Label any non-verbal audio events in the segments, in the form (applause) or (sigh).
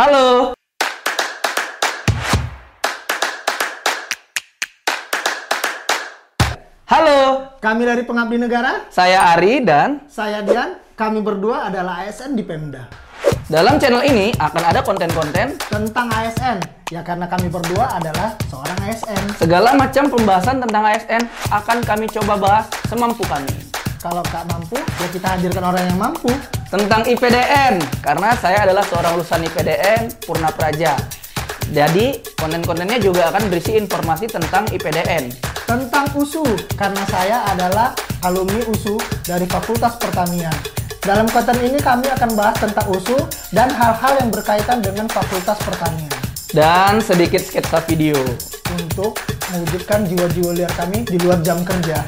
Halo. Halo, Kami dari Pengabdi Negara, saya Ari dan saya Dian. Kami berdua adalah ASN di Pemda. dalam channel ini akan ada konten-konten Tentang ASN, ya karena kami berdua adalah seorang ASN. segala macam pembahasan tentang ASN akan kami coba bahas semampu kami. Kalau tak mampu, ya kita hadirkan orang yang mampu. Tentang IPDN, karena saya adalah seorang lulusan IPDN Purna Praja. Jadi, konten-kontennya juga akan berisi informasi tentang IPDN. Tentang USU, karena saya adalah alumni USU dari Fakultas Pertanian. Dalam konten ini kami akan bahas tentang USU dan hal-hal yang berkaitan dengan Fakultas Pertanian. Dan sedikit sketsa video. Untuk mewujudkan jiwa-jiwa liar kami di luar jam kerja.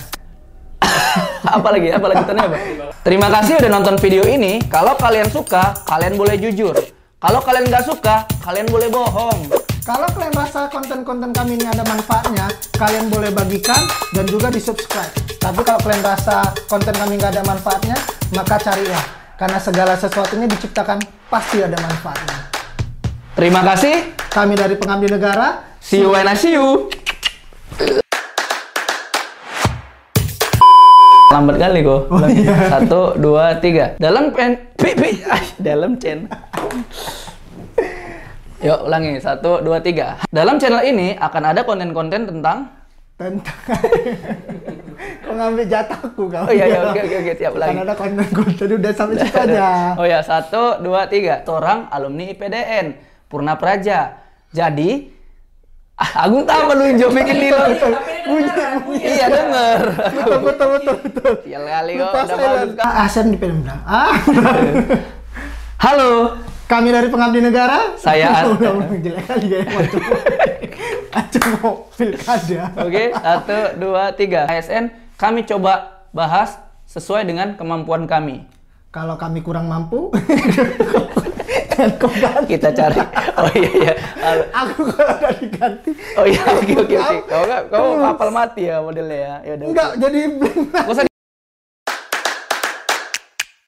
(laughs) apa lagi? Apa lanjutannya apa? Terima kasih udah nonton video ini. Kalau kalian suka, kalian boleh jujur. Kalau kalian nggak suka, kalian boleh bohong. Kalau kalian rasa konten-konten kami ini ada manfaatnya, kalian boleh bagikan dan juga di subscribe. Tapi kalau kalian rasa konten kami nggak ada manfaatnya, maka carilah. Karena segala sesuatunya diciptakan pasti ada manfaatnya. Terima kasih. Kami dari Pengabdi Negara, See you when I see you. Lambat kali kok. Satu, dua, tiga. Dalam pen, pi, pi, ah, dalam chen. Yuk ulangi. Satu, dua, tiga. Dalam channel ini akan ada konten-konten tentang. tentang (laughs) kau ngambil jatahku kau. Oh iya, iya, oke, oke, oke, siap, ulangi. Kan ada konten-konten udah sampai situ aja. Oh ya, satu, dua, tiga. Seorang alumni IPDN, Purna Praja. Jadi, Agung tahu apa lu yang bikin di lo. Iya denger. Betul betul betul betul. Sial kali kok, udah bagus kan. Ah, ASN di Pemda. Ah. Halo, Kami dari Pengabdi Negara. Saya- (laughs) udah udah jelek kali ya macam macam mau pilkada. oke, satu, dua, tiga. ASN, kami coba bahas sesuai dengan kemampuan kami. Kalau kami kurang mampu, (laughs) dan kembali. Kita cari. Oh iya iya. Aku kalau udah diganti. Oh iya, oke oke oke. Kau nggak, kau kapal mati ya modelnya ya. Ya udah. Enggak, jadi